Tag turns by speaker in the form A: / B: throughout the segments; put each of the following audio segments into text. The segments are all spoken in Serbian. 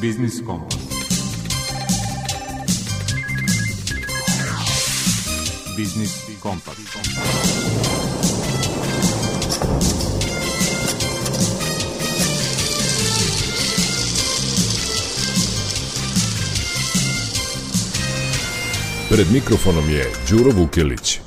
A: Biznis Kompas. Biznis Kompas.
B: Pred mikrofonom je Đuro Vukelić.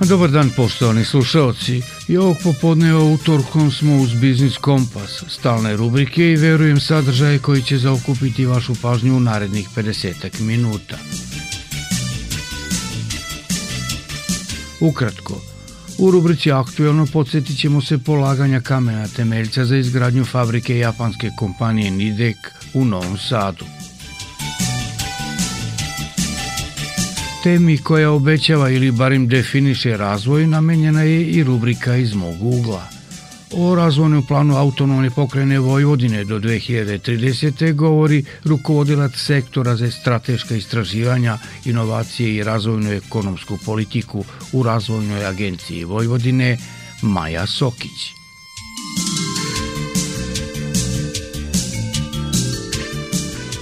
C: Dobar dan poštovani slušalci. I ovog popodneva utorkom smo uz Biznis Kompas, stalne rubrike i verujem sadržaje koji će zaokupiti vašu pažnju u narednih 50 minuta. Ukratko, u rubrici Aktuelno podsjetit ćemo se polaganja kamena temeljca za izgradnju fabrike japanske kompanije Nidek u Novom Sadu. Temi koja obećava ili barim definiše razvoj namenjena je i rubrika iz mog ugla. O razvojnom planu autonomne pokrene Vojvodine do 2030. govori rukovodilac sektora za strateška istraživanja, inovacije i razvojnu ekonomsku politiku u Razvojnoj agenciji Vojvodine Maja Sokić.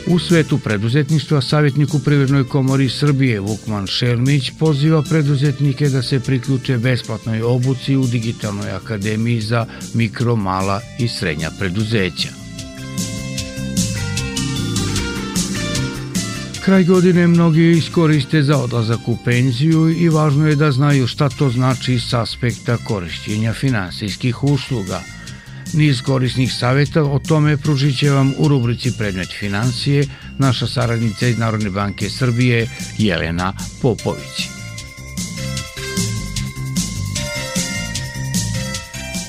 C: U svetu preduzetništva savjetnik u Privrednoj komori Srbije Vukman Šelmić poziva preduzetnike da se priključe besplatnoj obuci u Digitalnoj akademiji za mikro, mala i srednja preduzeća. Kraj godine mnogi iskoriste za odlazak u penziju i važno je da znaju šta to znači s aspekta korišćenja finansijskih usluga – Niz korisnih saveta o tome pružit će vam u rubrici Predmet financije naša saradnica iz Narodne banke Srbije Jelena Popović.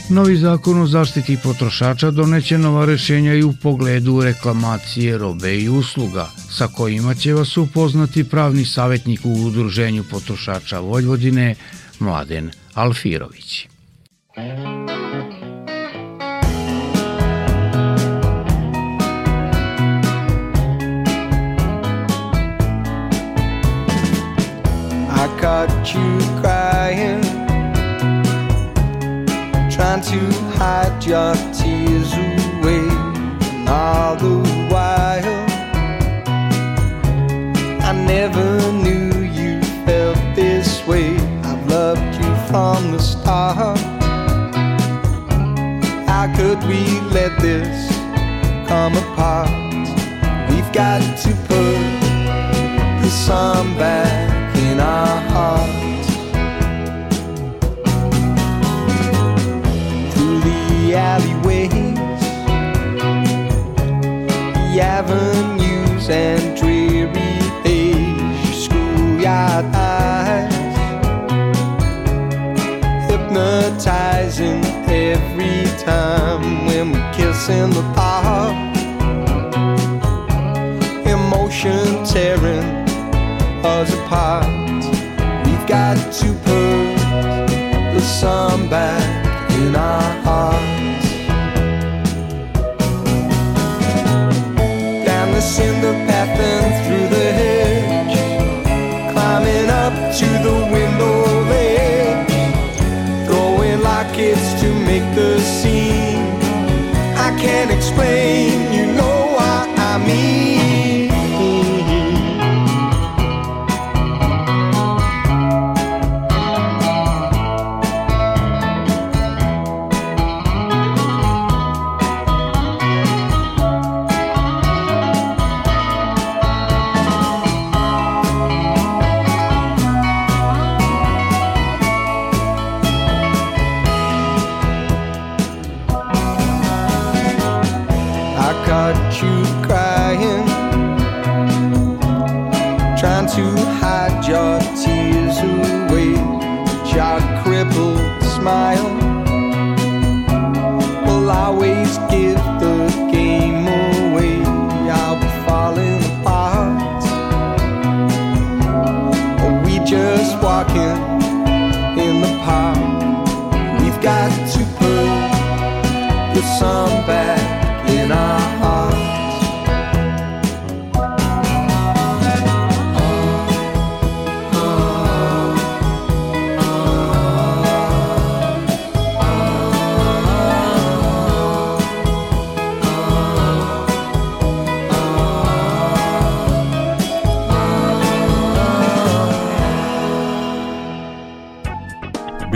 C: Novi zakon o zaštiti potrošača doneće nova rešenja i u pogledu reklamacije robe i usluga, sa kojima će vas upoznati pravni savjetnik u Udruženju potrošača Vojvodine, Mladen Alfirović. Crying, trying to hide your tears away, and all the while I never knew you felt this way. I've loved you from the start. How could we let this come apart? We've got to put the sun back the avenues and dreary days, schoolyard eyes, hypnotizing every time when we kiss in the park. Emotion tearing us apart. We've got to put the sun back in our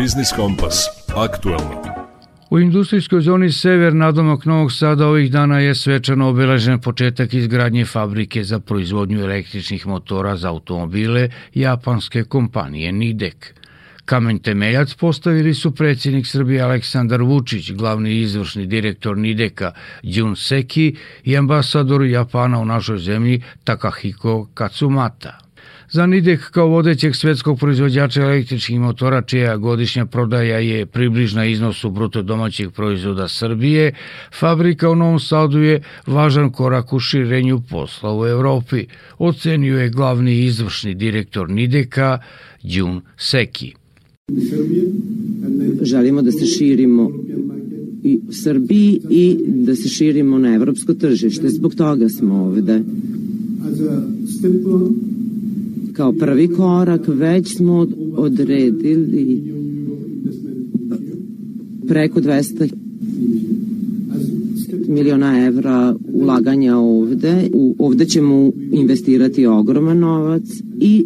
B: Biznis Kompas. Aktualno.
C: U industrijskoj zoni Sever nadomak Novog Sada ovih dana je svečano obeležen početak izgradnje fabrike za proizvodnju električnih motora za automobile japanske kompanije Nidek. Kamen temeljac postavili su predsjednik Srbije Aleksandar Vučić, glavni izvršni direktor Nideka Jun Seki i ambasador Japana u našoj zemlji Takahiko Katsumata. Za Nidek kao vodećeg svetskog proizvođača električnih motora čija godišnja prodaja je približna iznosu bruto domaćeg proizvoda Srbije, fabrika u Novom Sadu je važan korak u širenju posla u Evropi, ocenio je glavni izvršni direktor Nideka Jun Seki.
D: Želimo da se širimo i u Srbiji i da se širimo na evropsko tržište. Zbog toga smo ovde. Kao prvi korak već smo odredili preko 200 miliona evra ulaganja ovde. U, ovde ćemo investirati ogroman novac i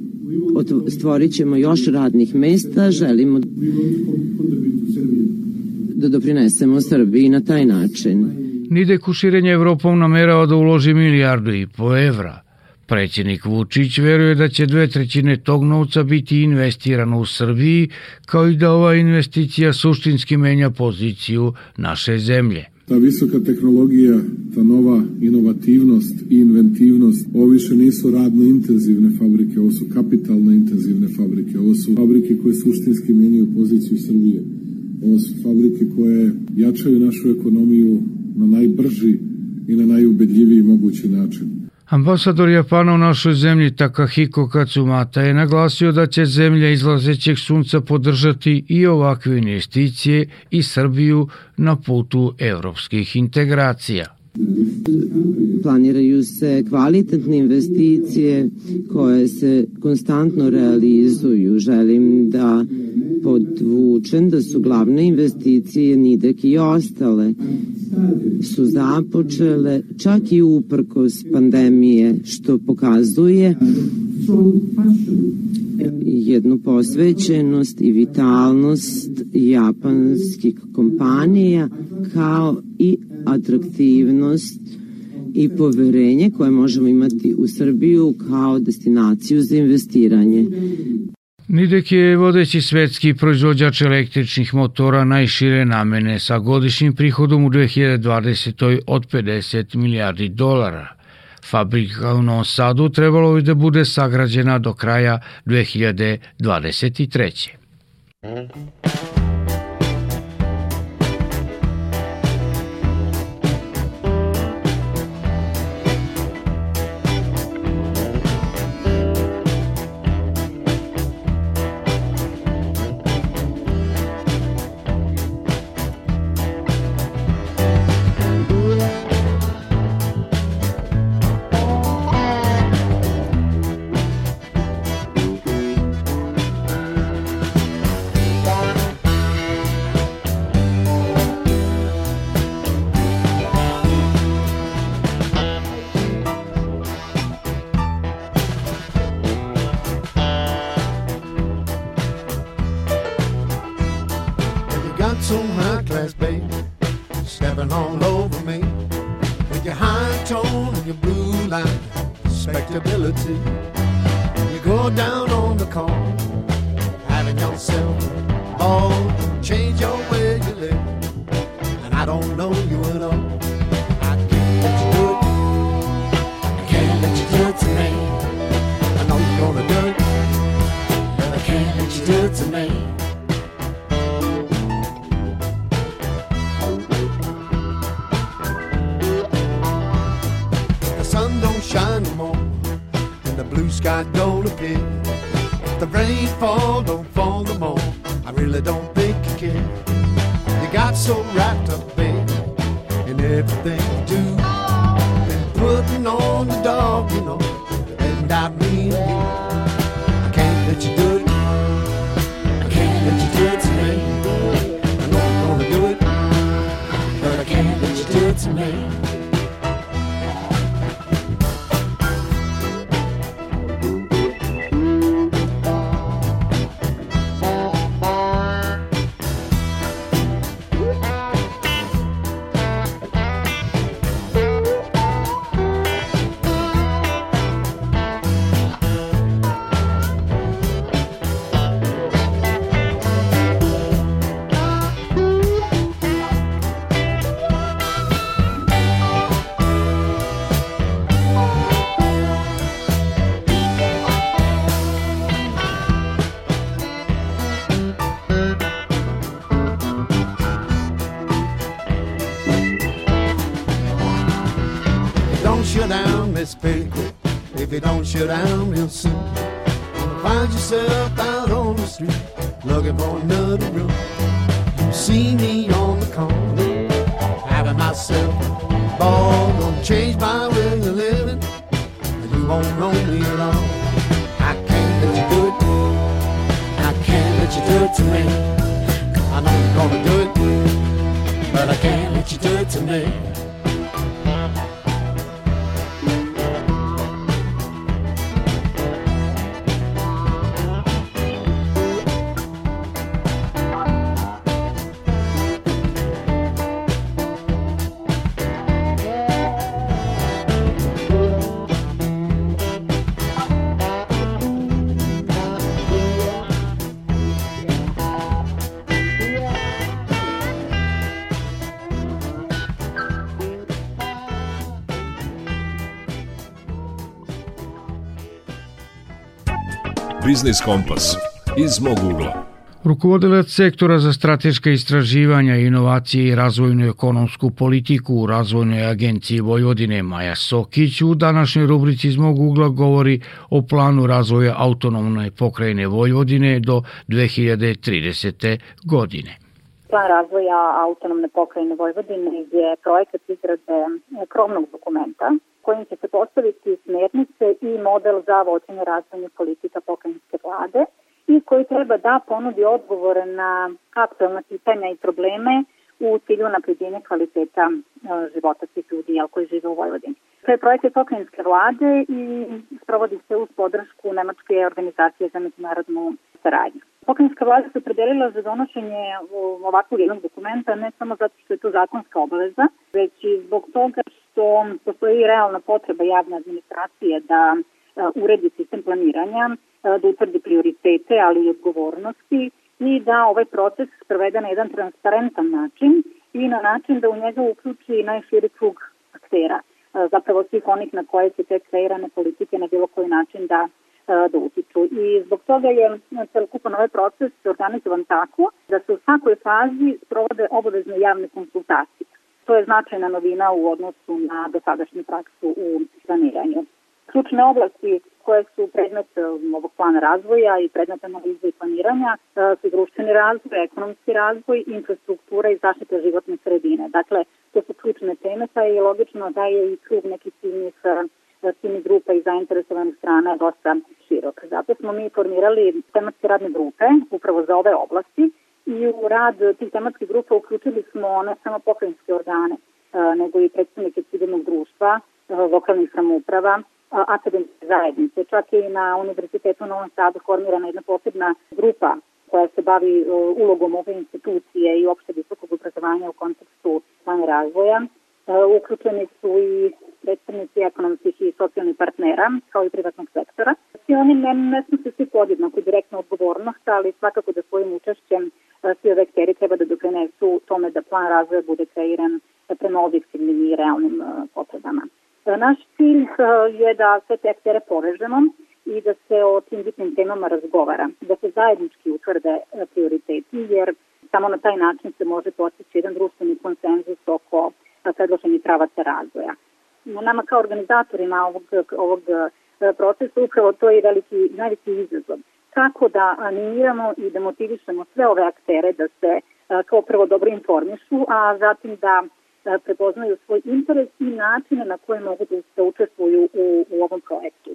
D: stvorit ćemo još radnih mesta, želimo da doprinesemo Srbiji na taj način.
C: Nidek u širenje Evropom namerao da uloži milijardu i po evra. Predsjednik Vučić veruje da će dve trećine tog novca biti investirano u Srbiji, kao i da ova investicija suštinski menja poziciju naše zemlje.
E: Ta visoka tehnologija, ta nova inovativnost i inventivnost, ovo više nisu radno intenzivne fabrike, ovo su kapitalno intenzivne fabrike, ovo su fabrike koje suštinski menjaju poziciju Srbije. Ovo su fabrike koje jačaju našu ekonomiju na najbrži i na najubedljiviji mogući način.
C: Ambasador Japana u našoj zemlji Takahiko Katsumata je naglasio da će zemlja izlazećeg sunca podržati i ovakve investicije i Srbiju na putu evropskih integracija.
D: Planiraju se kvalitetne investicije koje se konstantno realizuju. Želim da podvučem da su glavne investicije Nidek i ostale su započele čak i uprkos pandemije što pokazuje jednu posvećenost i vitalnost japanskih kompanija kao i atraktivnost i poverenje koje možemo imati u Srbiju kao destinaciju za investiranje.
C: Nidek je vodeći svetski proizvođač električnih motora najšire namene sa godišnjim prihodom u 2020. od 50 milijardi dolara. Fabrika u Novom Sadu trebalo bi da bude sagrađena do kraja 2023.
F: You down real soon. Find yourself out on the street looking for another room. You see me on the corner, having myself a ball. Gonna change my way of living, and you won't know me long. I can't let you do it. I can't let you do it to me. I know you're gonna do it, but I can't let you do it to me.
B: Biznis Kompas iz mog ugla.
C: Rukovodilac sektora za strateška istraživanja, inovacije i razvojnu ekonomsku politiku u Razvojnoj agenciji Vojvodine Maja Sokić u današnjoj rubrici iz mog ugla govori o planu razvoja autonomne pokrajine Vojvodine do 2030. godine.
G: Plan razvoja autonomne pokrajine Vojvodine je projekat izrade krovnog dokumenta kojim će se postaviti smernice i model za vođenje razvojnih politika pokrajinske vlade i koji treba da ponudi odgovore na aktualna pitanja i probleme u cilju napređenja kvaliteta e, života svih ljudi koji žive u Vojvodini. To je projekat pokrajinske vlade i sprovodi se uz podršku Nemačke organizacije za međunarodnu saradnju. Pokrajinska vlada se opredelila za donošenje ovakvog jednog dokumenta ne samo zato što je to zakonska obaveza, već i zbog toga što postoji realna potreba javne administracije da uredi sistem planiranja, da utvrdi prioritete, ali i odgovornosti i da ovaj proces sprovede na jedan transparentan način i na način da u njega uključi najširi krug aktera, zapravo svih onih na koje se te kreirane politike na bilo koji način da da utiču. I zbog toga je celokupan ovaj proces organizovan tako da se u svakoj fazi sprovode obavezne javne konsultacije. To je značajna novina u odnosu na dosadašnju praksu u planiranju. Ključne oblasti koje su predmet ovog plana razvoja i predmet analize i planiranja su društveni razvoj, ekonomski razvoj, infrastruktura i zaštita životne sredine. Dakle, to su ključne teme, pa je logično da je i krug nekih ciljnih ciljnih grupa i zainteresovanih strana dosta širok. Zato smo mi formirali tematske radne grupe upravo za ove oblasti i u rad tih tematskih grupa uključili smo ne samo pokrajinske organe, nego i predstavnike civilnog društva, lokalnih samouprava, akademske zajednice. Čak i na Univerzitetu u Novom Sadu formirana jedna posebna grupa koja se bavi ulogom ove institucije i opšte visokog obrazovanja u kontekstu plana razvoja. Uključeni su i predstavnici ekonomskih i socijalnih partnera, kao i privatnog sektora. Svi oni ne, ne se svi podjednako direktnu odgovornost, ali svakako da svojim učešćem svi ove akteri treba da doprinesu tome da plan razvoja bude kreiran prema objektivnim i realnim potrebama. Naš cilj je da sve te aktere povežemo i da se o tim bitnim temama razgovara, da se zajednički utvrde prioriteti, jer samo na taj način se može postići jedan društveni konsenzus oko predloženih pravaca razvoja. Nama kao organizatorima ovog, ovog procesa upravo to je veliki, najveći izazov. Kako da animiramo i da motivišemo sve ove aktere da se kao prvo dobro informišu, a zatim da prepoznaju svoj interes i načine na koje mogu da se učestvuju u, u ovom projektu.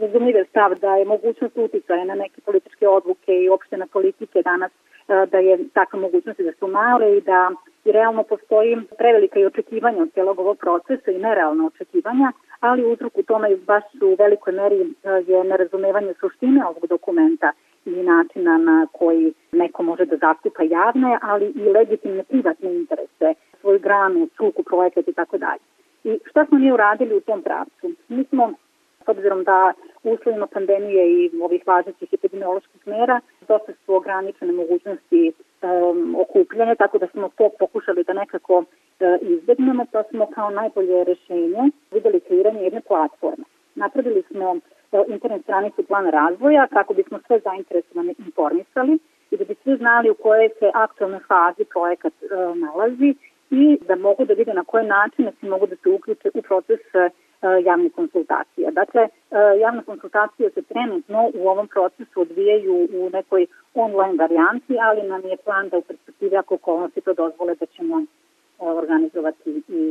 G: Razumljiv je stav da je mogućnost uticaja na neke političke odluke i opštene politike danas da je takva mogućnost da su male i da i realno postoji prevelika i očekivanja od celog ovog procesa i nerealna očekivanja, ali uzrok u tome baš u velikoj meri je nerazumevanje suštine ovog dokumenta i načina na koji neko može da zastupa javne, ali i legitimne privatne interese, svoju granu, struku, projekat i tako dalje. I šta smo mi uradili u tom pravcu? Mi smo s obzirom da uslovima pandemije i ovih važećih epidemioloških mera dosta su ograničene mogućnosti um, okupljanja, tako da smo to pokušali da nekako uh, izbegnemo. To smo kao najbolje rešenje videli kreiranje jedne platforme. Napravili smo uh, internet stranicu plana razvoja kako bismo sve zainteresovane informisali i da bi svi znali u kojoj se aktualnoj fazi projekat uh, nalazi i da mogu da vide na koje načine se mogu da se uključe u proces uh, javne konsultacije. Dakle, e, javne konsultacije se trenutno u ovom procesu odvijaju u nekoj online varijanti, ali nam je plan da u perspektivi ako okolnosti to dozvole da ćemo e, organizovati i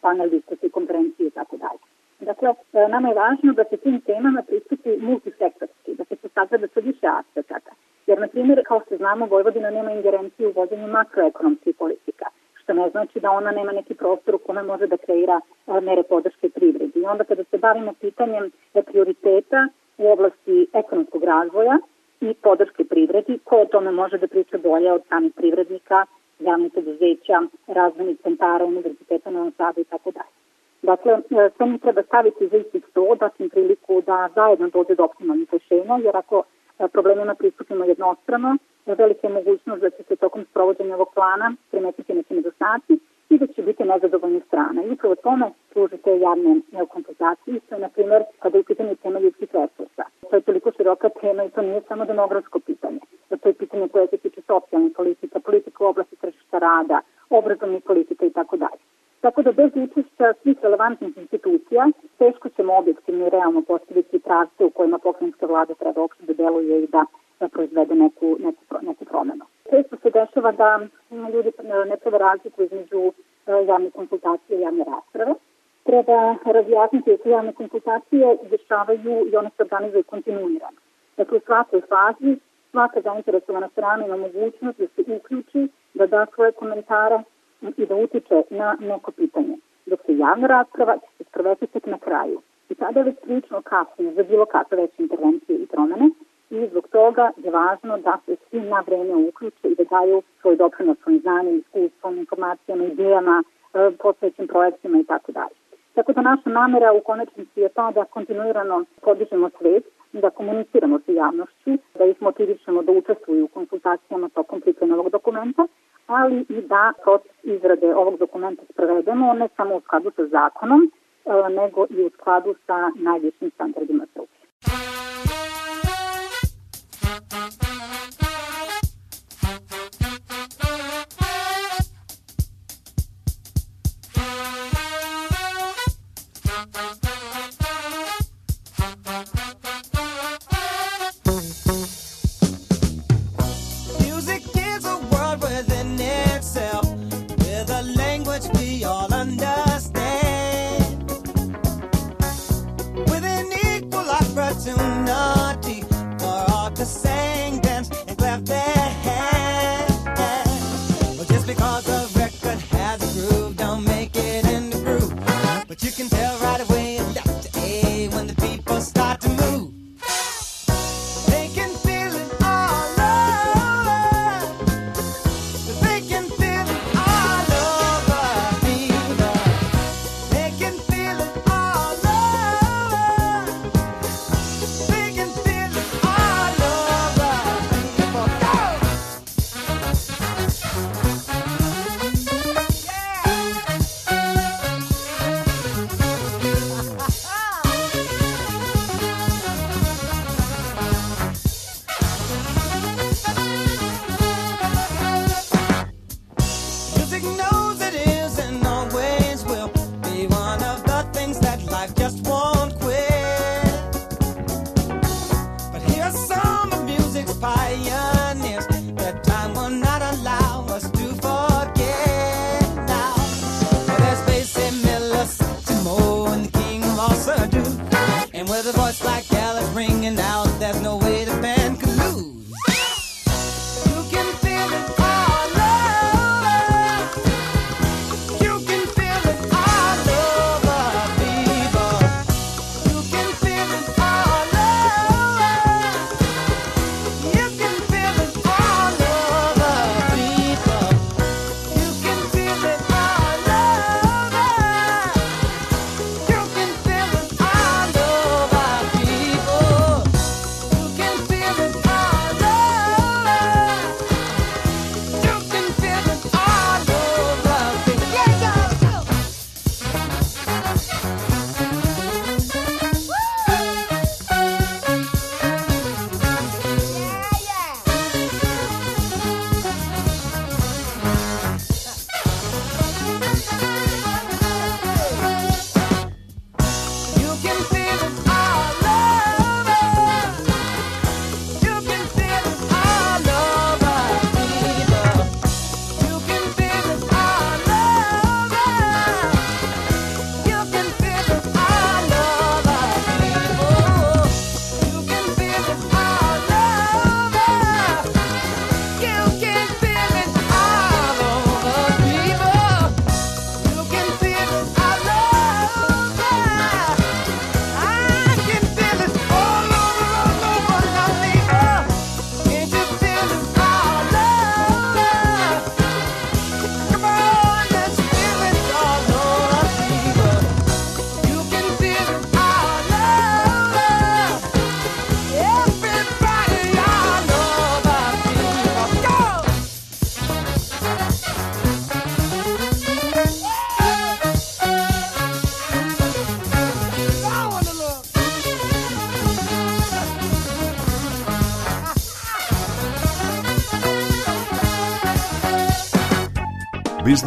G: panel diskusije, konferencije i tako dalje. Dakle, nama je važno da se tim temama pristupi multisektorski, da se se sagleda sa više aspekata. Jer, na primjer, kao što znamo, Vojvodina nema ingerencije u vođenju makroekonomskih politika što ne znači da ona nema neki prostor u kome može da kreira mere podrške privredi. I onda kada se bavimo pitanjem prioriteta u oblasti ekonomskog razvoja i podrške privredi, ko o tome može da priča bolje od samih privrednika, javnih preduzeća, razvojnih centara, univerziteta na Sadu i tako dalje. Dakle, e, sve mi treba staviti za isti sto, im priliku da zajedno dođe do optimalnih rešenja, jer ako e, problemima pristupimo jednostrano, velika je mogućnost da će se tokom sprovođenja ovog plana primetiti neki nedostaci i da će biti nezadovoljnih strana. I upravo tome služite javne konsultacije, što je, na primjer, kada je u pitanju tema ljudskih resursa. To je toliko široka tema i to nije samo demografsko pitanje. To je pitanje koje se tiče socijalnih politika, politika u oblasti tržišta rada, obrazovnih politika i tako dalje. Tako da bez učešća svih relevantnih institucija teško ćemo objektivno i realno postaviti pravce u kojima pokrenjska vlada treba uopšte da deluje i da da proizvede neku, neku, neku promenu. Često se dešava da ljudi ne prave razliku između e, javne konsultacije i javne rasprave. Treba razjasniti da javne konsultacije dešavaju i one se organizuju kontinuirano. Dakle, u svakoj fazi svaka zainteresovana strana ima mogućnost da se uključi, da da svoje komentare i da utiče na neko pitanje. Dok se javna rasprava će se sproveti tek na kraju. I tada je već prilično kasno za bilo kakve veće intervencije i promene, i zbog toga je važno da se svi na vreme uključe i da daju svoj doprinos svojim znanjem, iskustvom, informacijama, idejama, e, posvećim projektima i tako dalje. Tako da naša namera u konačnici je to da kontinuirano podižemo svet, da komuniciramo sa javnošću, da ih motivišemo da učestvuju u konsultacijama tokom pripreme ovog dokumenta, ali i da proces izrade ovog dokumenta sprovedemo ne samo u skladu sa zakonom, e, nego i u skladu sa najvišim standardima struke. Bye.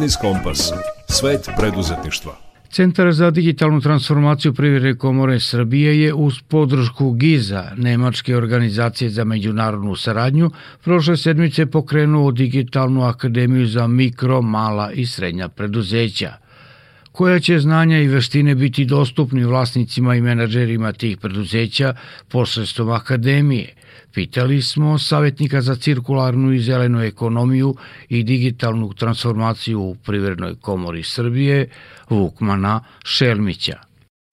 B: Biznis Kompas. Svet preduzetništva.
C: Centar za digitalnu transformaciju Privredne komore Srbije je uz podršku GIZA, Nemačke organizacije za međunarodnu saradnju, prošle sedmice pokrenuo Digitalnu akademiju za mikro, mala i srednja preduzeća koja će znanja i veštine biti dostupni vlasnicima i menadžerima tih preduzeća posredstvom akademije. Pitali smo savjetnika za cirkularnu i zelenu ekonomiju i digitalnu transformaciju u Privrednoj komori Srbije, Vukmana Šelmića.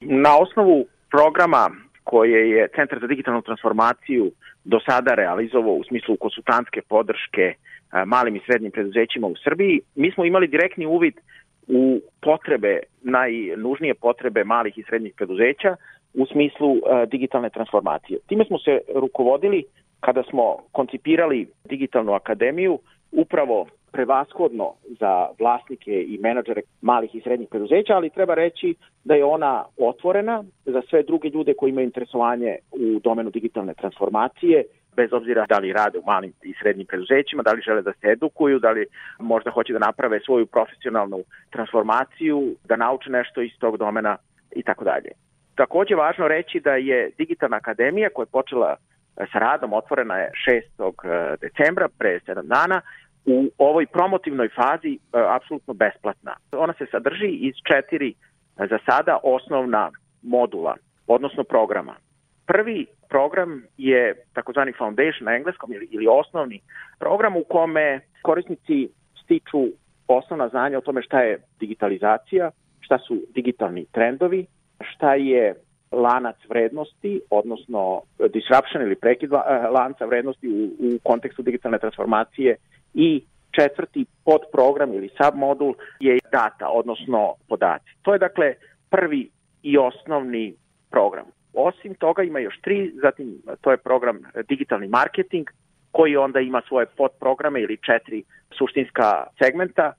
H: Na osnovu programa koje je Centar za digitalnu transformaciju do sada realizovao u smislu konsultantske podrške malim i srednjim preduzećima u Srbiji, mi smo imali direktni uvid u potrebe, najnužnije potrebe malih i srednjih preduzeća u smislu uh, digitalne transformacije. Time smo se rukovodili kada smo koncipirali digitalnu akademiju upravo prevashodno za vlasnike i menadžere malih i srednjih preduzeća, ali treba reći da je ona otvorena za sve druge ljude koji imaju interesovanje u domenu digitalne transformacije, bez obzira da li rade u malim i srednjim preduzećima, da li žele da se edukuju, da li možda hoće da naprave svoju profesionalnu transformaciju, da nauče nešto iz tog domena i tako dalje. Takođe važno reći da je Digitalna akademija koja je počela sa radom, otvorena je 6. decembra, pre 7 dana, u ovoj promotivnoj fazi e, apsolutno besplatna. Ona se sadrži iz četiri za sada osnovna modula, odnosno programa. Prvi program je takozvani foundation na engleskom ili, ili osnovni program u kome korisnici stiču osnovna znanja o tome šta je digitalizacija, šta su digitalni trendovi, šta je lanac vrednosti, odnosno disruption ili prekid lanca vrednosti u, u kontekstu digitalne transformacije i četvrti podprogram ili submodul je data, odnosno podaci. To je dakle prvi i osnovni program. Osim toga ima još tri, zatim to je program digitalni marketing, koji onda ima svoje podprograme ili četiri suštinska segmenta,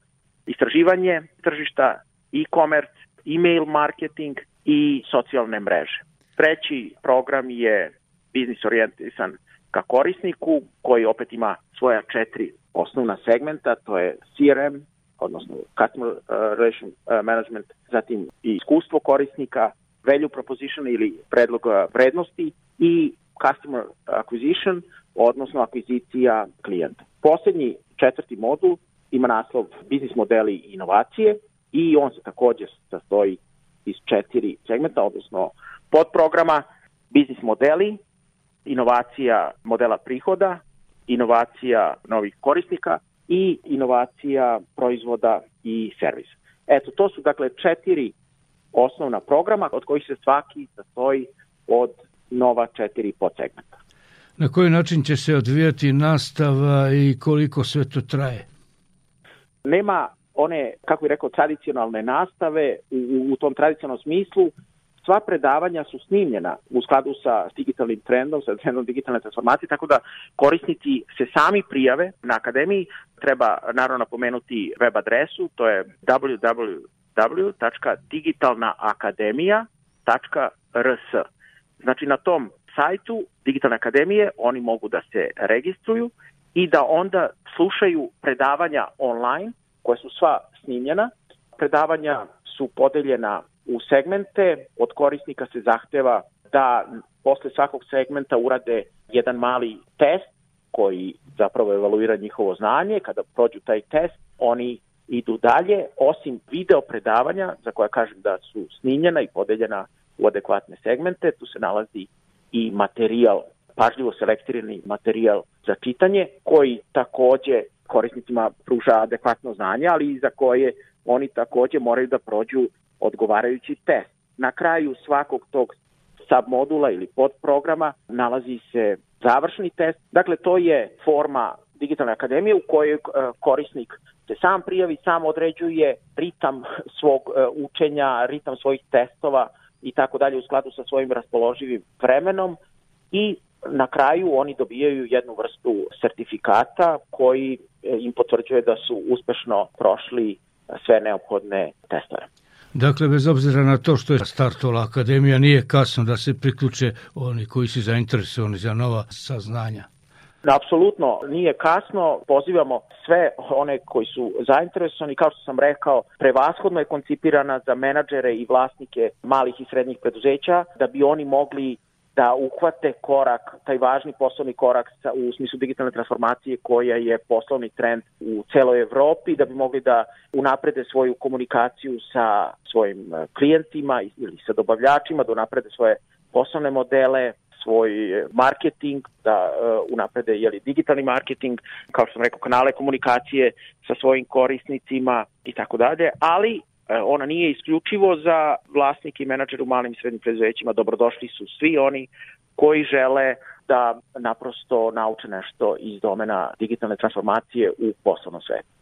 H: istraživanje tržišta, e-commerce, email marketing i socijalne mreže. Treći program je biznis orijentisan ka korisniku, koji opet ima svoja četiri osnovna segmenta, to je CRM, odnosno Customer Relation Management, zatim i iskustvo korisnika, value proposition ili predlog vrednosti i customer acquisition, odnosno akvizicija klijenta. Poslednji četvrti modul ima naslov biznis modeli i inovacije i on se takođe sastoji iz četiri segmenta, odnosno podprograma, biznis modeli, inovacija modela prihoda, inovacija novih korisnika i inovacija proizvoda i servisa. Eto, to su dakle četiri osnovna programa od kojih se svaki sastoji od nova četiri podsegmenta.
C: Na koji način će se odvijati nastava i koliko sve to traje?
H: Nema one, kako bih rekao, tradicionalne nastave u, u tom tradicionalnom smislu, sva predavanja su snimljena u skladu sa digitalnim trendom, sa trendom digitalne transformacije, tako da korisnici se sami prijave na akademiji. Treba naravno napomenuti web adresu, to je www.digitalnaakademija.rs. Znači na tom sajtu Digitalne akademije oni mogu da se registruju i da onda slušaju predavanja online koja su sva snimljena. Predavanja su podeljena u segmente, od korisnika se zahteva da posle svakog segmenta urade jedan mali test koji zapravo evaluira njihovo znanje. Kada prođu taj test, oni idu dalje, osim video predavanja, za koja kažem da su snimljena i podeljena u adekvatne segmente, tu se nalazi i materijal, pažljivo selektirani materijal za čitanje, koji takođe korisnicima pruža adekvatno znanje, ali i za koje oni takođe moraju da prođu odgovarajući test. Na kraju svakog tog submodula ili podprograma nalazi se završni test. Dakle, to je forma digitalne akademije u kojoj e, korisnik se sam prijavi, sam određuje ritam svog e, učenja, ritam svojih testova i tako dalje u skladu sa svojim raspoloživim vremenom i na kraju oni dobijaju jednu vrstu sertifikata koji im potvrđuje da su uspešno prošli sve neophodne testove.
C: Dakle, bez obzira na to što je startovala akademija, nije kasno da se priključe oni koji su zainteresovani za nova saznanja.
I: Apsolutno nije kasno, pozivamo sve one koji su zainteresovani, kao što sam rekao, prevashodno je koncipirana za menadžere i vlasnike malih i srednjih preduzeća, da bi oni mogli da uhvate korak, taj važni poslovni korak u smislu digitalne transformacije koja je poslovni trend u celoj Evropi, da bi mogli da unaprede svoju komunikaciju sa svojim e, klijentima ili sa dobavljačima, da unaprede svoje poslovne modele, svoj marketing, da uh, unaprede jeli, digitalni marketing, kao što sam rekao, kanale komunikacije sa svojim korisnicima i tako dalje, ali E, ona nije isključivo za vlasnike i menadžere u malim i srednjim preduzećima. Dobrodošli su svi oni koji žele da naprosto nauče nešto iz domena digitalne transformacije u poslovnom svetu.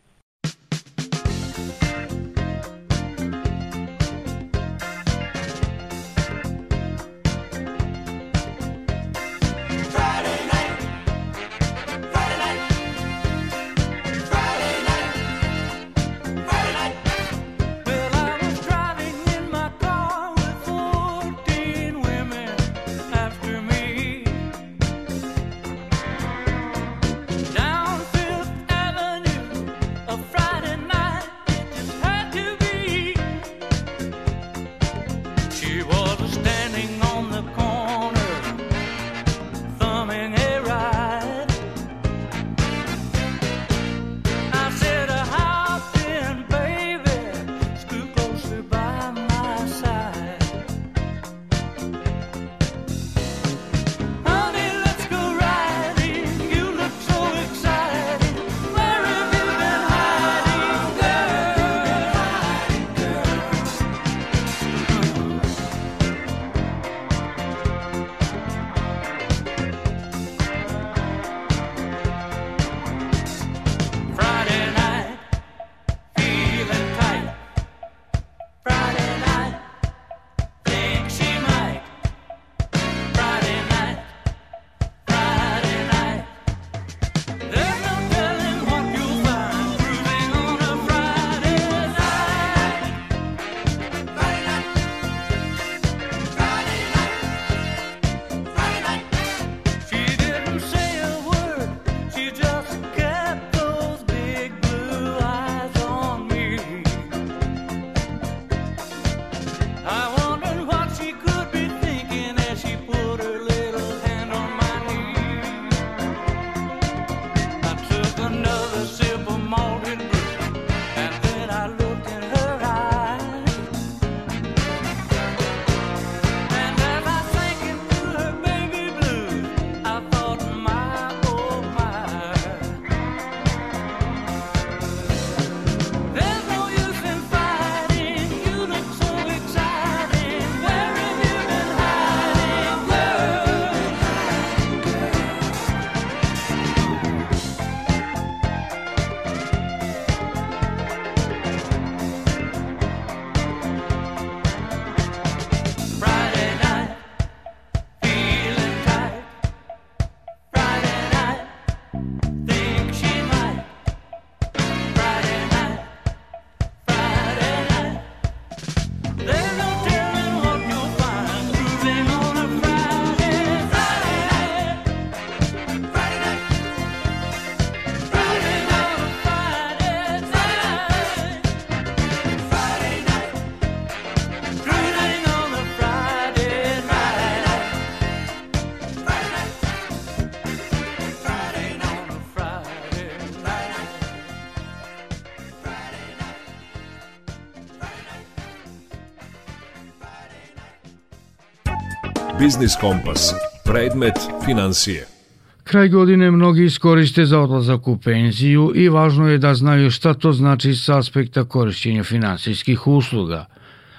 B: Biznis Kompas. Predmet financije.
C: Kraj godine mnogi iskoriste za odlazak u penziju i važno je da znaju šta to znači sa aspekta korišćenja finansijskih usluga.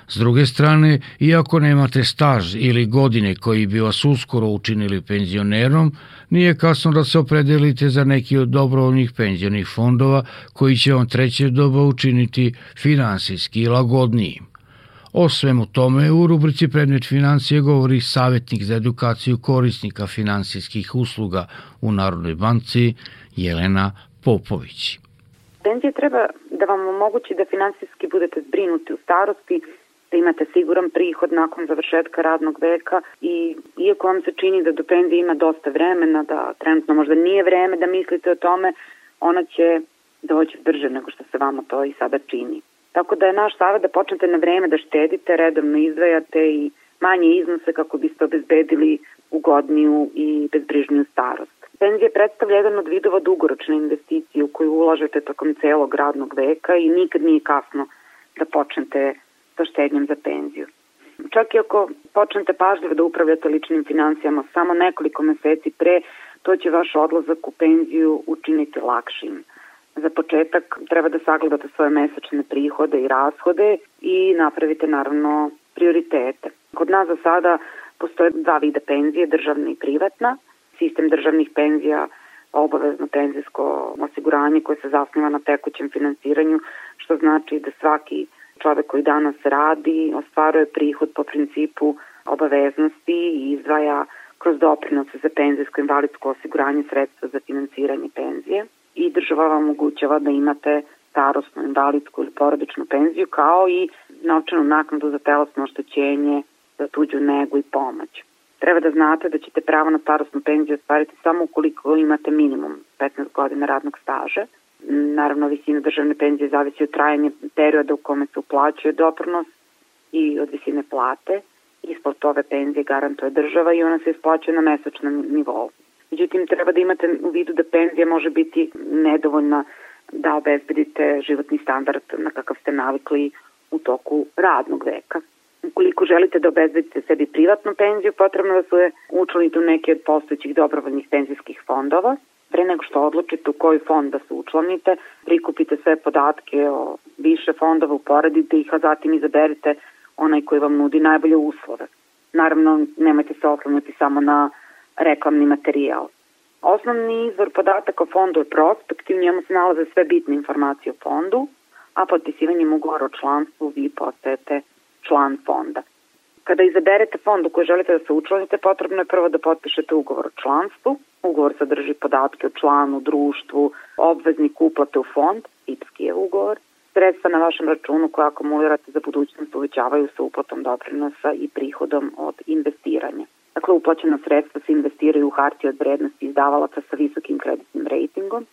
C: S druge strane, iako nemate staž ili godine koji bi vas uskoro učinili penzionerom, nije kasno da se opredelite za neki od dobrovoljnih penzionih fondova koji će vam treće doba učiniti finansijski lagodnijim. O svemu tome u rubrici Predmet financije govori savjetnik za edukaciju korisnika finansijskih usluga u Narodnoj banci Jelena Popović.
J: Penzija treba da vam omogući da finansijski budete zbrinuti u starosti da imate siguran prihod nakon završetka radnog veka i iako vam se čini da do penzije ima dosta vremena, da trenutno možda nije vreme da mislite o tome, ona će doći brže nego što se vama to i sada čini. Tako da je naš savjet da počnete na vreme da štedite, redovno izdvajate i manje iznose kako biste obezbedili ugodniju i bezbrižniju starost. Penzija predstavlja jedan od vidova dugoročne investicije u koju ulažete tokom celog radnog veka i nikad nije kasno da počnete sa štednjem za penziju. Čak i ako počnete pažljivo da upravljate ličnim financijama samo nekoliko meseci pre, to će vaš odlazak u penziju učiniti lakšim. Za početak treba da sagledate svoje mesečne prihode i rashode i napravite naravno prioritete. Kod nas za sada postoje dva vida penzije, državna i privatna. Sistem državnih penzija obavezno penzijsko osiguranje koje se zasniva na tekućem finansiranju, što znači da svaki čovek koji danas radi ostvaruje prihod po principu obaveznosti i izdvaja kroz doprinose za penzijsko invalidsko osiguranje sredstva za finansiranje penzije i država vam omogućava da imate starostnu, invalidsku ili porodičnu penziju kao i novčanu naknadu za telesno oštećenje, za tuđu negu i pomoć. Treba da znate da ćete pravo na starostnu penziju ostvariti samo ukoliko imate minimum 15 godina radnog staža. Naravno, visina državne penzije zavisi od trajanja perioda u kome se uplaćuje doprinos i od visine plate. Ispod ove penzije garantuje država i ona se isplaćuje na mesečnom nivou. Međutim, treba da imate u vidu da penzija može biti nedovoljna da obezbedite životni standard na kakav ste navikli u toku radnog veka. Ukoliko želite da obezbedite sebi privatnu penziju, potrebno da se učlanite u neke od postojećih dobrovoljnih penzijskih fondova. Pre nego što odlučite u koji fond da se učlanite, prikupite sve podatke o više fondova, uporedite ih, a zatim izaberite onaj koji vam nudi najbolje uslove. Naravno, nemojte se oslanjati samo na reklamni materijal. Osnovni izvor podataka o fondu je prospekt i u njemu se nalaze sve bitne informacije o fondu, a potpisivanjem ugovora o članstvu vi postajete član fonda. Kada izaberete fond u koji želite da se učlanite, potrebno je prvo da potpišete ugovor o članstvu. Ugovor sadrži podatke o članu, društvu, obveznik uplate u fond, tipski je ugovor. Sredstva na vašem računu koje akumulirate za budućnost uvećavaju se uplatom doprinosa i prihodom od investiranja. Dakle, uplaćena sredstva se investiraju u hartije od vrednosti izdavalaca sa visokim kreditnim rejtingom,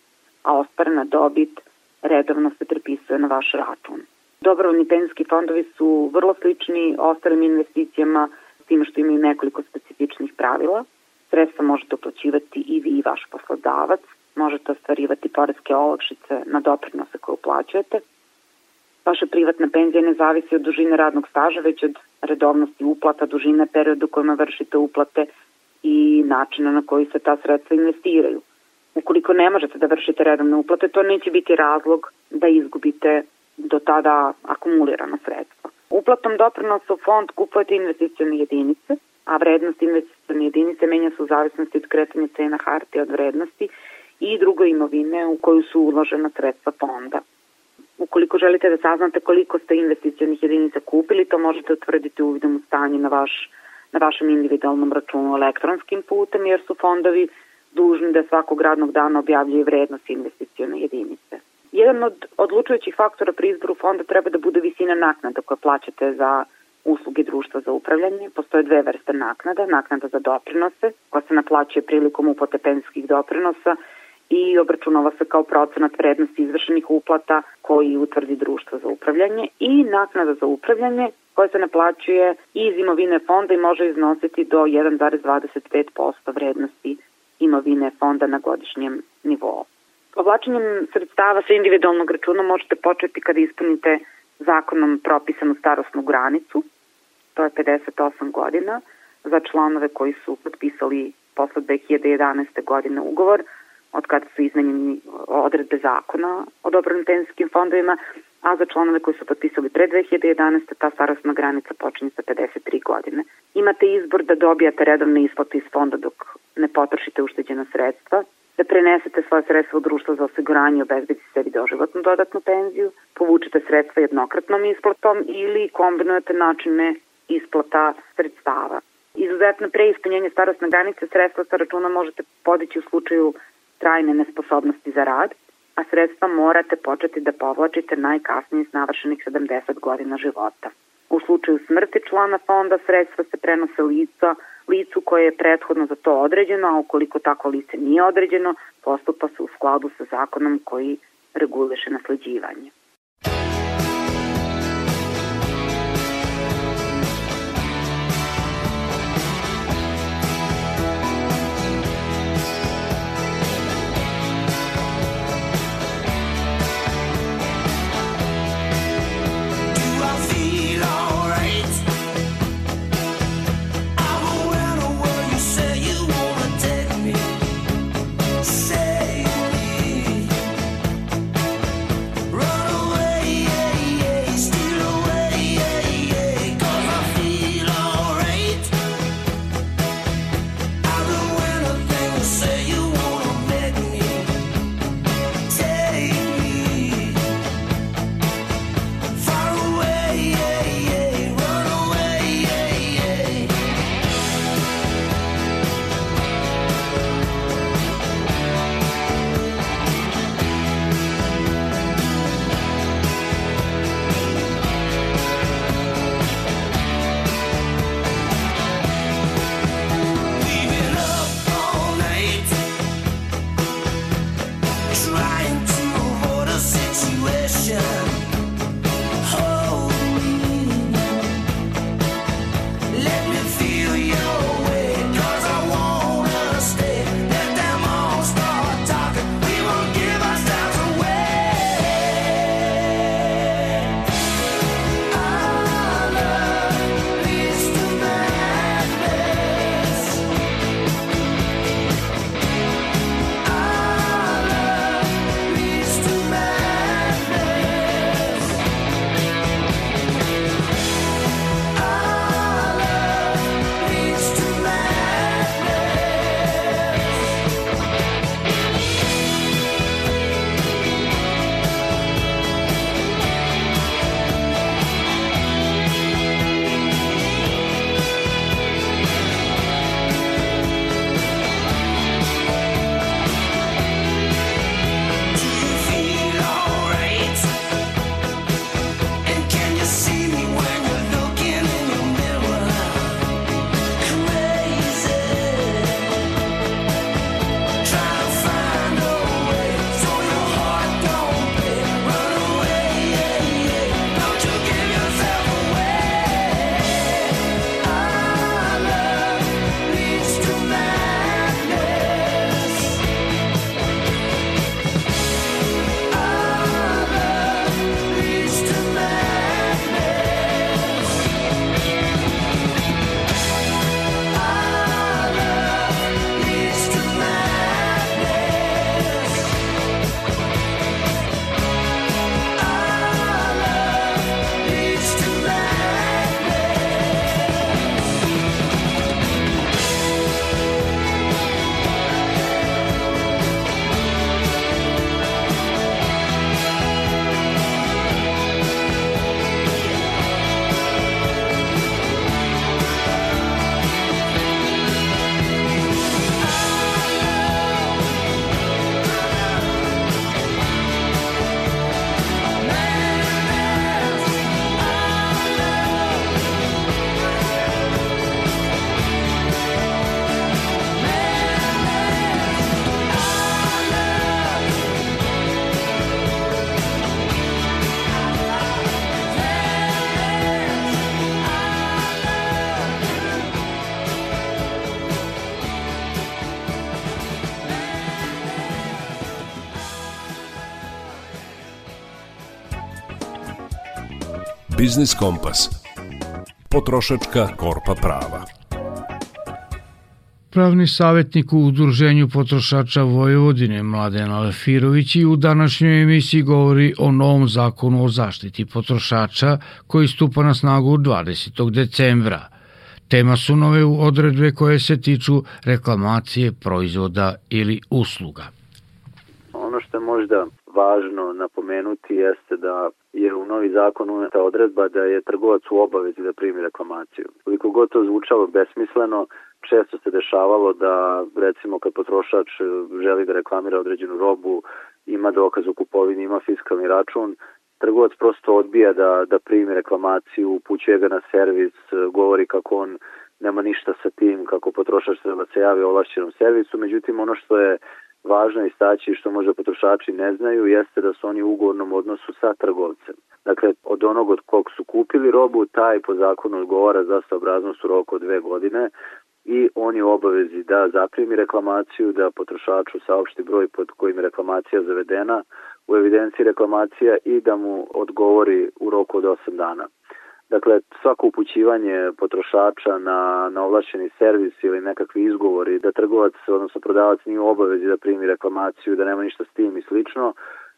J: a ostvarena dobit redovno se prepisuje na vaš račun. Dobrovoljni penzijski fondovi su vrlo slični ostalim investicijama s tim što imaju nekoliko specifičnih pravila. Sredstva možete uplaćivati i vi i vaš poslodavac, možete ostvarivati poreske olakšice na doprinose koje uplaćujete. Vaša privatna penzija ne zavisi od dužine radnog staža, već od redovnosti uplata, dužine perioda u kojima vršite uplate i načina na koji se ta sredstva investiraju. Ukoliko ne možete da vršite redovne uplate, to neće biti razlog da izgubite do tada akumulirano sredstvo. Uplatom doprinosa u fond kupujete investicione jedinice, a vrednost investicione jedinice menja se u zavisnosti od kretanja cena hartija od vrednosti i druge imovine u koju su uložena sredstva fonda. Ukoliko želite da saznate koliko ste investicionih jedinica kupili, to možete utvrditi uvidom u stanje na, vaš, na vašem individualnom računu elektronskim putem, jer su fondovi dužni da svakog radnog dana objavljaju vrednost investicione jedinice. Jedan od odlučujućih faktora pri izboru fonda treba da bude visina naknada koje plaćate za usluge društva za upravljanje. Postoje dve vrste naknada. Naknada za doprinose, koja se naplaćuje prilikom uplate penzijskih doprinosa i obračunava se kao procenat vrednosti izvršenih uplata koji utvrdi društvo za upravljanje i naknada za upravljanje koja se naplaćuje iz imovine fonda i može iznositi do 1,25% vrednosti imovine fonda na godišnjem nivou. Povlačenjem sredstava sa individualnog računa možete početi kada ispunite zakonom propisanu starostnu granicu, to je 58 godina, za članove koji su potpisali posle 2011. godine ugovor, od kada su izmenjeni odredbe zakona o dobrovnim penzijskim fondovima, a za članove koji su potpisali pre 2011. ta starostna granica počinje sa 53 godine. Imate izbor da dobijate redovne isplate iz fonda dok ne potrošite ušteđena sredstva, da prenesete svoje sredstva u društvo za osiguranje i obezbedite sebi doživotnu dodatnu penziju, povučete sredstva jednokratnom isplatom ili kombinujete načine isplata sredstava. Izuzetno pre ispunjenja starostne granice sredstva sa računa možete podići u slučaju trajne nesposobnosti za rad, a sredstva morate početi da povlačite najkasnije s navršenih 70 godina života.
K: U slučaju smrti člana fonda sredstva se prenose lica, licu koje je prethodno za to određeno, a ukoliko tako lice nije određeno, postupa se u skladu sa zakonom koji reguliše nasleđivanje.
B: Biznis Kompas. Potrošačka korpa prava.
C: Pravni savjetnik u Udruženju potrošača Vojvodine Mladen Alfirović i u današnjoj emisiji govori o novom zakonu o zaštiti potrošača koji stupa na snagu 20. decembra. Tema su nove odredbe koje se tiču reklamacije proizvoda ili usluga.
L: Ono što možda važno napomenuti jeste da je u novi zakon uneta odredba da je trgovac u obavezi da primi reklamaciju. Koliko god to zvučalo besmisleno, često se dešavalo da recimo kad potrošač želi da reklamira određenu robu, ima dokaz o kupovini, ima fiskalni račun trgovac prosto odbija da, da primi reklamaciju, upućuje ga na servis, govori kako on nema ništa sa tim, kako potrošač treba da se javi ovlašćenom servisu, međutim ono što je važno istaći što možda potrošači ne znaju jeste da su oni u ugovornom odnosu sa trgovcem. Dakle, od onog od kog su kupili robu, taj po zakonu odgovara za saobraznost u roku od dve godine i on je u obavezi da zaprimi reklamaciju, da potrošaču saopšti broj pod kojim je reklamacija zavedena u evidenciji reklamacija i da mu odgovori u roku od 8 dana. Dakle, svako upućivanje potrošača na, na ovlašćeni servis ili nekakvi izgovori da trgovac, odnosno prodavac nije u obavezi da primi reklamaciju, da nema ništa s tim i slično,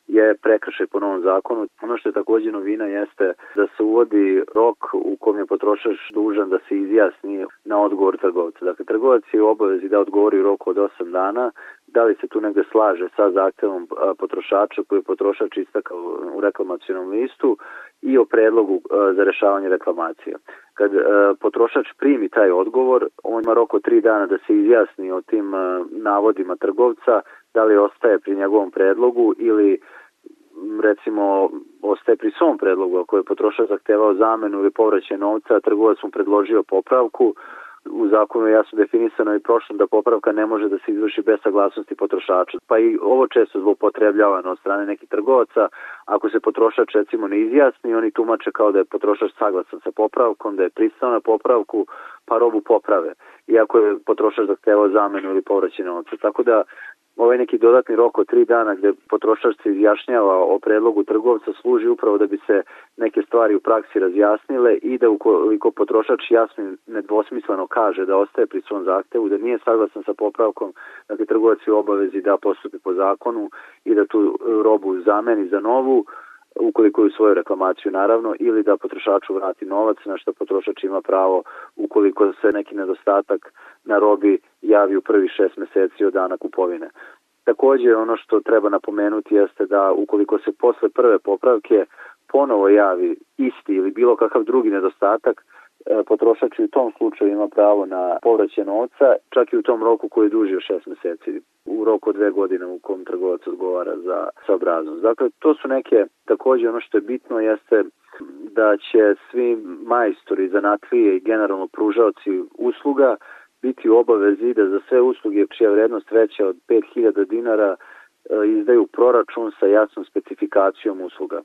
L: je prekršaj po novom zakonu. Ono što je takođe novina jeste da se uvodi rok u kom je potrošač dužan da se izjasni na odgovor trgovca. Dakle, trgovac je u obavezi da odgovori u roku od 8 dana, da li se tu negde slaže sa zahtevom potrošača koji je potrošač istakao u reklamacijonom listu i o predlogu za rešavanje reklamacija. Kad potrošač primi taj odgovor, on ima rok od 3 dana da se izjasni o tim navodima trgovca, da li ostaje pri njegovom predlogu ili recimo ostaje pri svom predlogu, ako je potrošač zahtevao zamenu ili povraćaj novca, trgovac mu predložio popravku, u zakonu je jasno definisano i prošlo da popravka ne može da se izvrši bez saglasnosti potrošača. Pa i ovo često zloupotrebljavano od strane nekih trgovaca. Ako se potrošač recimo ne izjasni, oni tumače kao da je potrošač saglasan sa popravkom, da je pristao na popravku, pa robu poprave. Iako je potrošač zahtevao zamenu ili povraćaj novca. Tako da ovaj neki dodatni rok od tri dana gde potrošač se izjašnjava o predlogu trgovca služi upravo da bi se neke stvari u praksi razjasnile i da ukoliko potrošač jasno nedvosmisleno kaže da ostaje pri svom zahtevu, da nije saglasan sa popravkom, dakle trgovac je u obavezi da postupi po zakonu i da tu robu zameni za novu, ukoliko je svoju reklamaciju naravno, ili da potrošaču vrati novac na što potrošač ima pravo ukoliko se neki nedostatak na robi javi u prvi šest meseci od dana kupovine. Takođe ono što treba napomenuti jeste da ukoliko se posle prve popravke ponovo javi isti ili bilo kakav drugi nedostatak, potrošač u tom slučaju ima pravo na povraćaj novca, čak i u tom roku koji je duži od šest meseci, u roku od dve godine u kom trgovac odgovara za saobraznost. Dakle, to su neke, takođe ono što je bitno jeste da će svi majstori, zanatlije i generalno pružaoci usluga biti u obavezi da za sve usluge čija vrednost veća od 5000 dinara e, izdaju proračun sa jasnom specifikacijom usluga.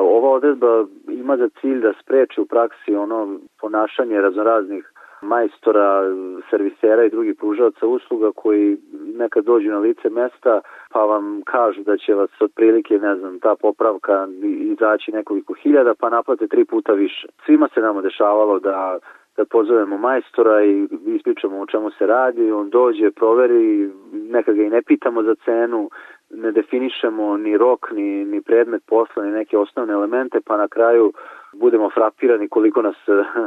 L: Ova odredba ima za cilj da spreči u praksi ono ponašanje raznoraznih majstora, servisera i drugih pružavaca usluga koji nekad dođu na lice mesta pa vam kažu da će vas otprilike, ne znam, ta popravka izaći nekoliko hiljada pa naplate tri puta više. Svima se nama dešavalo da da pozovemo majstora i ispričamo o čemu se radi, on dođe, proveri, neka ga i ne pitamo za cenu, ne definišemo ni rok, ni, ni predmet posla, ni neke osnovne elemente, pa na kraju budemo frapirani koliko nas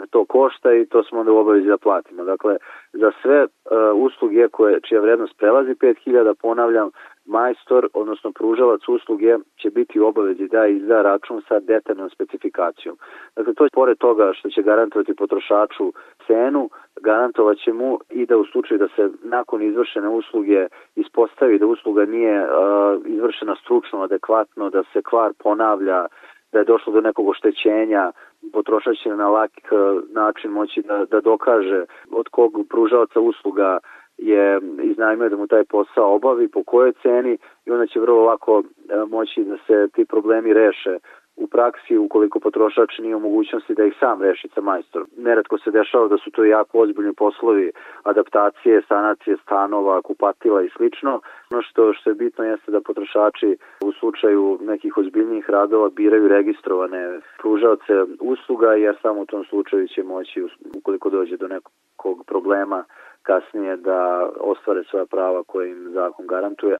L: to košta i to smo onda u obavezi da platimo. Dakle, za sve uh, usluge koje, čija vrednost prelazi 5000, ponavljam, majstor, odnosno pružalac usluge će biti u obavezi da izda račun sa detaljnom specifikacijom. Dakle, to je pored toga što će garantovati potrošaču cenu, garantovat će mu i da u slučaju da se nakon izvršene usluge ispostavi da usluga nije uh, izvršena stručno, adekvatno, da se kvar ponavlja, da je došlo do nekog oštećenja, potrošač će na lak način moći da, da dokaže od kog pružavaca usluga je iznajmio da mu taj posao obavi, po kojoj ceni i onda će vrlo lako moći da se ti problemi reše u praksi ukoliko potrošač nije u mogućnosti da ih sam reši sa majstorom. Neretko se dešava da su to jako ozbiljni poslovi adaptacije, sanacije stanova, kupatila i slično. Ono što, što je bitno jeste da potrošači u slučaju nekih ozbiljnijih radova biraju registrovane pružaoce usluga jer samo u tom slučaju će moći ukoliko dođe do nekog problema kasnije da ostvare svoja prava koje im zakon garantuje.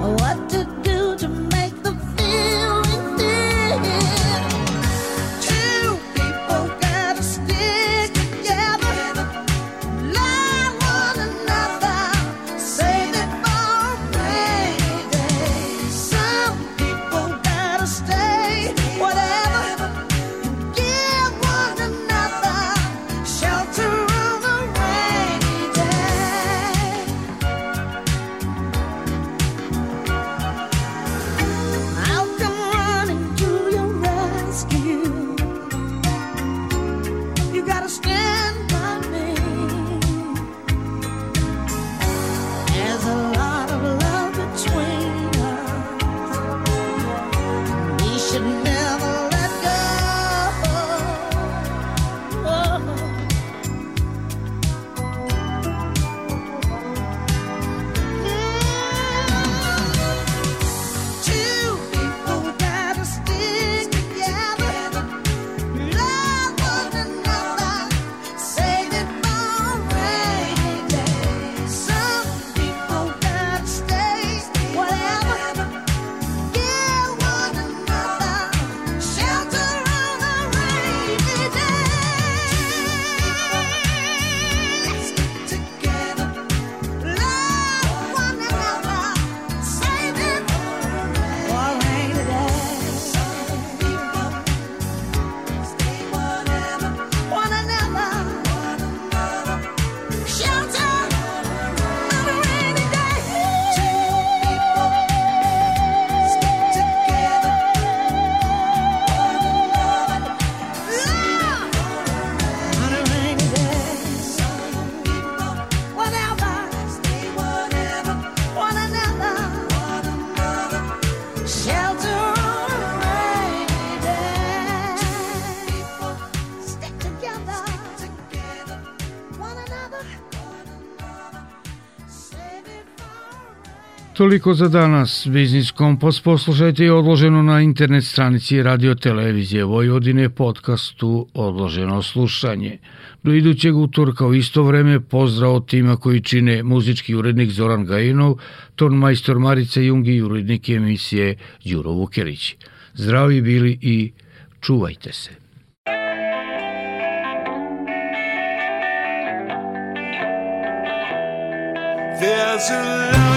M: What do
C: Toliko za danas. Biznis Kompas poslušajte i odloženo na internet stranici Radio Televizije Vojvodine podcastu Odloženo slušanje. Do idućeg utorka u isto vreme pozdrav od tima koji čine muzički urednik Zoran Gajinov, ton majstor Marica Jungi i urednik emisije Đuro Vukelić. Zdravi bili i čuvajte se.
N: There's a love